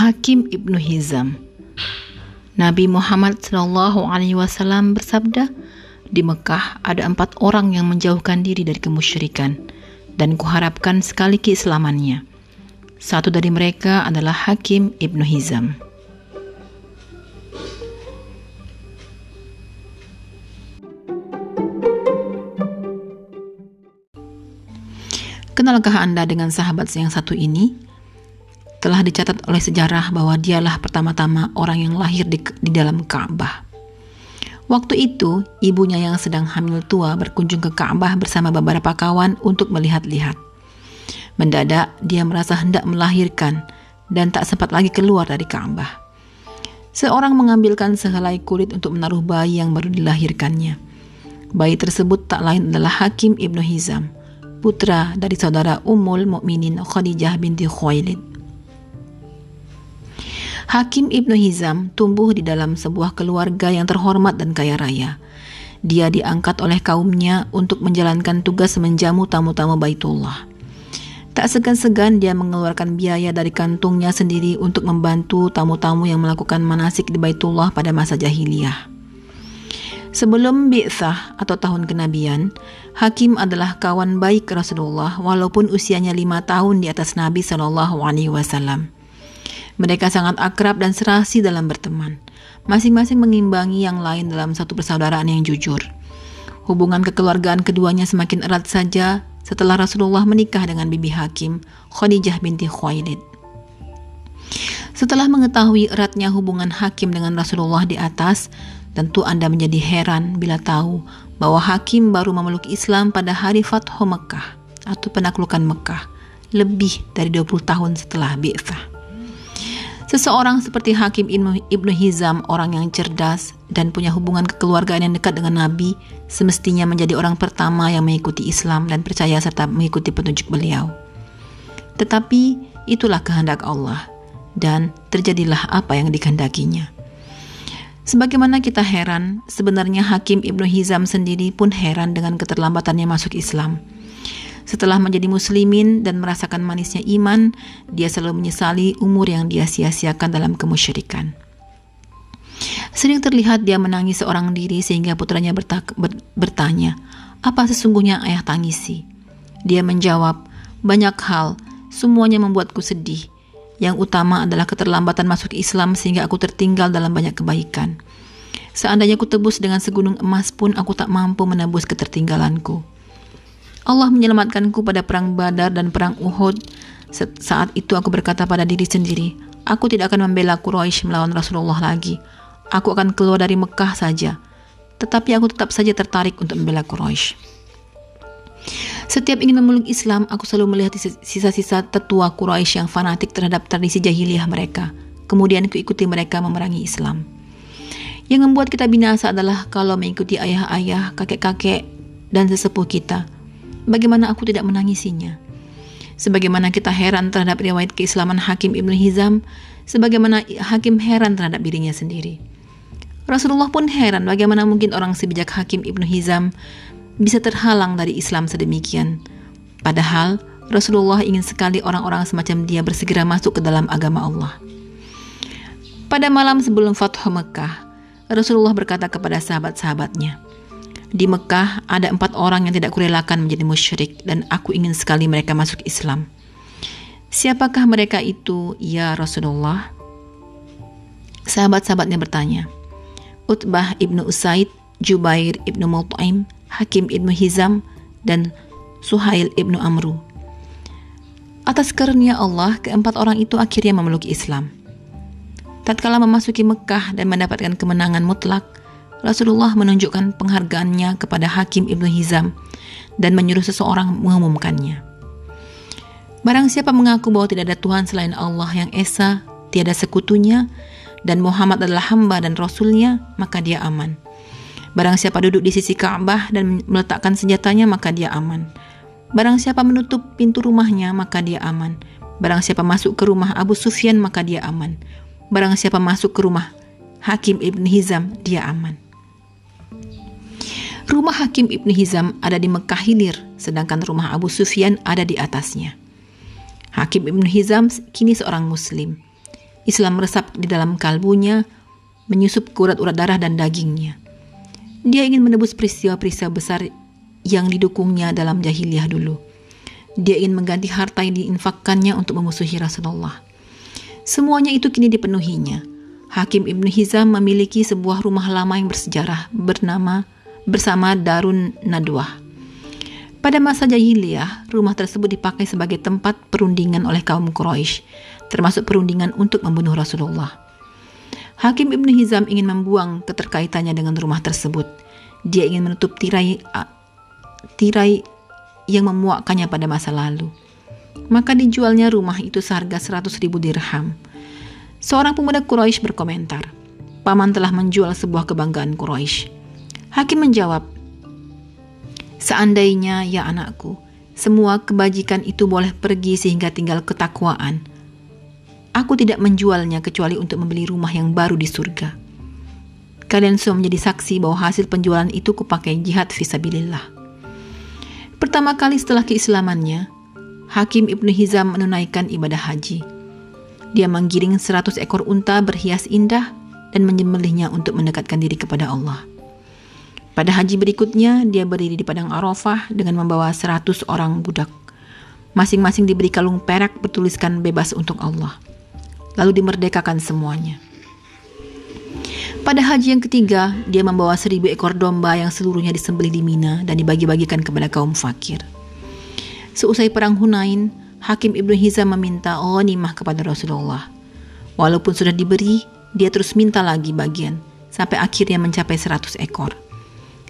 Hakim Ibnu Hizam Nabi Muhammad Shallallahu Alaihi Wasallam bersabda, di Mekah ada empat orang yang menjauhkan diri dari kemusyrikan, dan kuharapkan sekali keislamannya. Satu dari mereka adalah Hakim Ibnu Hizam. Kenalkah Anda dengan sahabat yang satu ini? Telah dicatat oleh sejarah bahwa dialah pertama-tama orang yang lahir di, di dalam Ka'bah. Waktu itu, ibunya yang sedang hamil tua berkunjung ke Ka'bah bersama beberapa kawan untuk melihat-lihat. Mendadak, dia merasa hendak melahirkan dan tak sempat lagi keluar dari Ka'bah. Seorang mengambilkan sehelai kulit untuk menaruh bayi yang baru dilahirkannya. Bayi tersebut tak lain adalah Hakim Ibnu Hizam, putra dari saudara Ummul Mukminin Khadijah binti Khuwailid. Hakim Ibnu Hizam tumbuh di dalam sebuah keluarga yang terhormat dan kaya raya. Dia diangkat oleh kaumnya untuk menjalankan tugas menjamu tamu-tamu Baitullah. Tak segan-segan dia mengeluarkan biaya dari kantungnya sendiri untuk membantu tamu-tamu yang melakukan manasik di Baitullah pada masa jahiliyah. Sebelum bi'thah atau tahun kenabian, Hakim adalah kawan baik Rasulullah walaupun usianya lima tahun di atas Nabi Shallallahu Alaihi Wasallam. Mereka sangat akrab dan serasi dalam berteman. Masing-masing mengimbangi yang lain dalam satu persaudaraan yang jujur. Hubungan kekeluargaan keduanya semakin erat saja setelah Rasulullah menikah dengan Bibi Hakim, Khadijah binti Khuwailid. Setelah mengetahui eratnya hubungan Hakim dengan Rasulullah di atas, tentu Anda menjadi heran bila tahu bahwa Hakim baru memeluk Islam pada hari Fathu Mekah atau penaklukan Mekah, lebih dari 20 tahun setelah Bi'thah. Seseorang seperti Hakim Ibnu Hizam, orang yang cerdas dan punya hubungan kekeluargaan yang dekat dengan Nabi, semestinya menjadi orang pertama yang mengikuti Islam dan percaya serta mengikuti petunjuk beliau. Tetapi itulah kehendak Allah dan terjadilah apa yang dikehendakinya. Sebagaimana kita heran, sebenarnya Hakim Ibnu Hizam sendiri pun heran dengan keterlambatannya masuk Islam. Setelah menjadi muslimin dan merasakan manisnya iman, dia selalu menyesali umur yang dia sia-siakan dalam kemusyrikan. Sering terlihat dia menangis seorang diri sehingga putranya bertanya, apa sesungguhnya ayah tangisi? Dia menjawab, banyak hal, semuanya membuatku sedih. Yang utama adalah keterlambatan masuk Islam sehingga aku tertinggal dalam banyak kebaikan. Seandainya aku tebus dengan segunung emas pun aku tak mampu menebus ketertinggalanku. Allah menyelamatkanku pada perang Badar dan perang Uhud. Saat itu aku berkata pada diri sendiri, aku tidak akan membela Quraisy melawan Rasulullah lagi. Aku akan keluar dari Mekah saja. Tetapi aku tetap saja tertarik untuk membela Quraisy. Setiap ingin memeluk Islam, aku selalu melihat sisa-sisa tetua Quraisy yang fanatik terhadap tradisi jahiliyah mereka. Kemudian ikuti mereka memerangi Islam. Yang membuat kita binasa adalah kalau mengikuti ayah-ayah, kakek-kakek, dan sesepuh kita – bagaimana aku tidak menangisinya? Sebagaimana kita heran terhadap riwayat keislaman Hakim Ibnu Hizam, sebagaimana Hakim heran terhadap dirinya sendiri. Rasulullah pun heran bagaimana mungkin orang sebijak Hakim Ibnu Hizam bisa terhalang dari Islam sedemikian. Padahal Rasulullah ingin sekali orang-orang semacam dia bersegera masuk ke dalam agama Allah. Pada malam sebelum Fathu Mekah, Rasulullah berkata kepada sahabat-sahabatnya, di Mekah ada empat orang yang tidak kurelakan menjadi musyrik dan aku ingin sekali mereka masuk Islam. Siapakah mereka itu, ya Rasulullah? Sahabat-sahabatnya bertanya. Utbah ibnu Usaid, Jubair ibnu Mut'im, Hakim ibnu Hizam, dan Suhail ibnu Amru. Atas karunia Allah, keempat orang itu akhirnya memeluk Islam. Tatkala memasuki Mekah dan mendapatkan kemenangan mutlak, Rasulullah menunjukkan penghargaannya kepada Hakim Ibnu Hizam dan menyuruh seseorang mengumumkannya. Barang siapa mengaku bahwa tidak ada Tuhan selain Allah yang Esa, tiada sekutunya, dan Muhammad adalah hamba dan Rasulnya, maka dia aman. Barang siapa duduk di sisi Ka'bah dan meletakkan senjatanya, maka dia aman. Barang siapa menutup pintu rumahnya, maka dia aman. Barang siapa masuk ke rumah Abu Sufyan, maka dia aman. Barang siapa masuk ke rumah Hakim Ibn Hizam, dia aman. Rumah Hakim Ibnu Hizam ada di Mekah Hilir, sedangkan rumah Abu Sufyan ada di atasnya. Hakim Ibnu Hizam kini seorang muslim. Islam meresap di dalam kalbunya, menyusup ke urat-urat darah dan dagingnya. Dia ingin menebus peristiwa-peristiwa besar yang didukungnya dalam jahiliyah dulu. Dia ingin mengganti harta yang diinfakkannya untuk memusuhi Rasulullah. Semuanya itu kini dipenuhinya. Hakim Ibnu Hizam memiliki sebuah rumah lama yang bersejarah bernama bersama Darun Nadwah. Pada masa jahiliyah, rumah tersebut dipakai sebagai tempat perundingan oleh kaum Quraisy, termasuk perundingan untuk membunuh Rasulullah. Hakim Ibnu Hizam ingin membuang keterkaitannya dengan rumah tersebut. Dia ingin menutup tirai tirai yang memuakkannya pada masa lalu. Maka dijualnya rumah itu seharga 100 ribu dirham. Seorang pemuda Quraisy berkomentar, Paman telah menjual sebuah kebanggaan Quraisy. Hakim menjawab, Seandainya, ya anakku, semua kebajikan itu boleh pergi sehingga tinggal ketakwaan. Aku tidak menjualnya kecuali untuk membeli rumah yang baru di surga. Kalian semua menjadi saksi bahwa hasil penjualan itu kupakai jihad visabilillah. Pertama kali setelah keislamannya, Hakim Ibnu Hizam menunaikan ibadah haji. Dia menggiring seratus ekor unta berhias indah dan menyembelihnya untuk mendekatkan diri kepada Allah. Pada haji berikutnya, dia berdiri di padang Arafah dengan membawa seratus orang budak. Masing-masing diberi kalung perak bertuliskan bebas untuk Allah. Lalu dimerdekakan semuanya. Pada haji yang ketiga, dia membawa seribu ekor domba yang seluruhnya disembelih di Mina dan dibagi-bagikan kepada kaum fakir. Seusai perang Hunain, Hakim Ibnu Hizam meminta ghanimah kepada Rasulullah. Walaupun sudah diberi, dia terus minta lagi bagian, sampai akhirnya mencapai seratus ekor.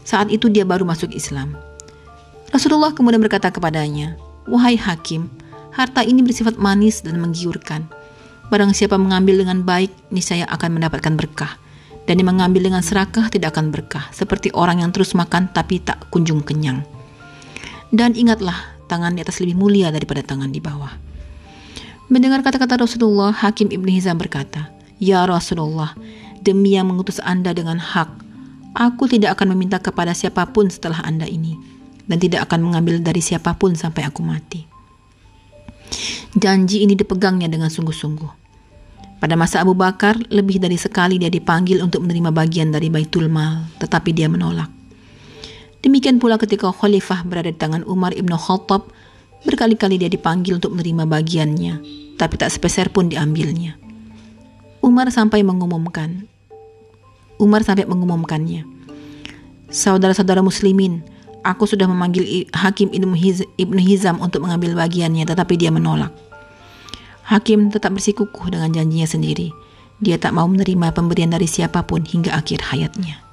Saat itu dia baru masuk Islam. Rasulullah kemudian berkata kepadanya, Wahai hakim, harta ini bersifat manis dan menggiurkan. Barang siapa mengambil dengan baik, niscaya akan mendapatkan berkah. Dan yang mengambil dengan serakah tidak akan berkah, seperti orang yang terus makan tapi tak kunjung kenyang. Dan ingatlah, tangan di atas lebih mulia daripada tangan di bawah. Mendengar kata-kata Rasulullah, Hakim Ibn Hizam berkata, Ya Rasulullah, demi yang mengutus Anda dengan hak, Aku tidak akan meminta kepada siapa pun setelah Anda ini, dan tidak akan mengambil dari siapa pun sampai aku mati. Janji ini dipegangnya dengan sungguh-sungguh. Pada masa Abu Bakar, lebih dari sekali dia dipanggil untuk menerima bagian dari Baitul Mal, tetapi dia menolak. Demikian pula ketika khalifah berada di tangan Umar ibn Khattab, berkali-kali dia dipanggil untuk menerima bagiannya, tapi tak sepeser pun diambilnya. Umar sampai mengumumkan, Umar sampai mengumumkannya. Saudara-saudara muslimin, aku sudah memanggil Hakim Ibnu Hizam untuk mengambil bagiannya, tetapi dia menolak. Hakim tetap bersikukuh dengan janjinya sendiri. Dia tak mau menerima pemberian dari siapa pun hingga akhir hayatnya.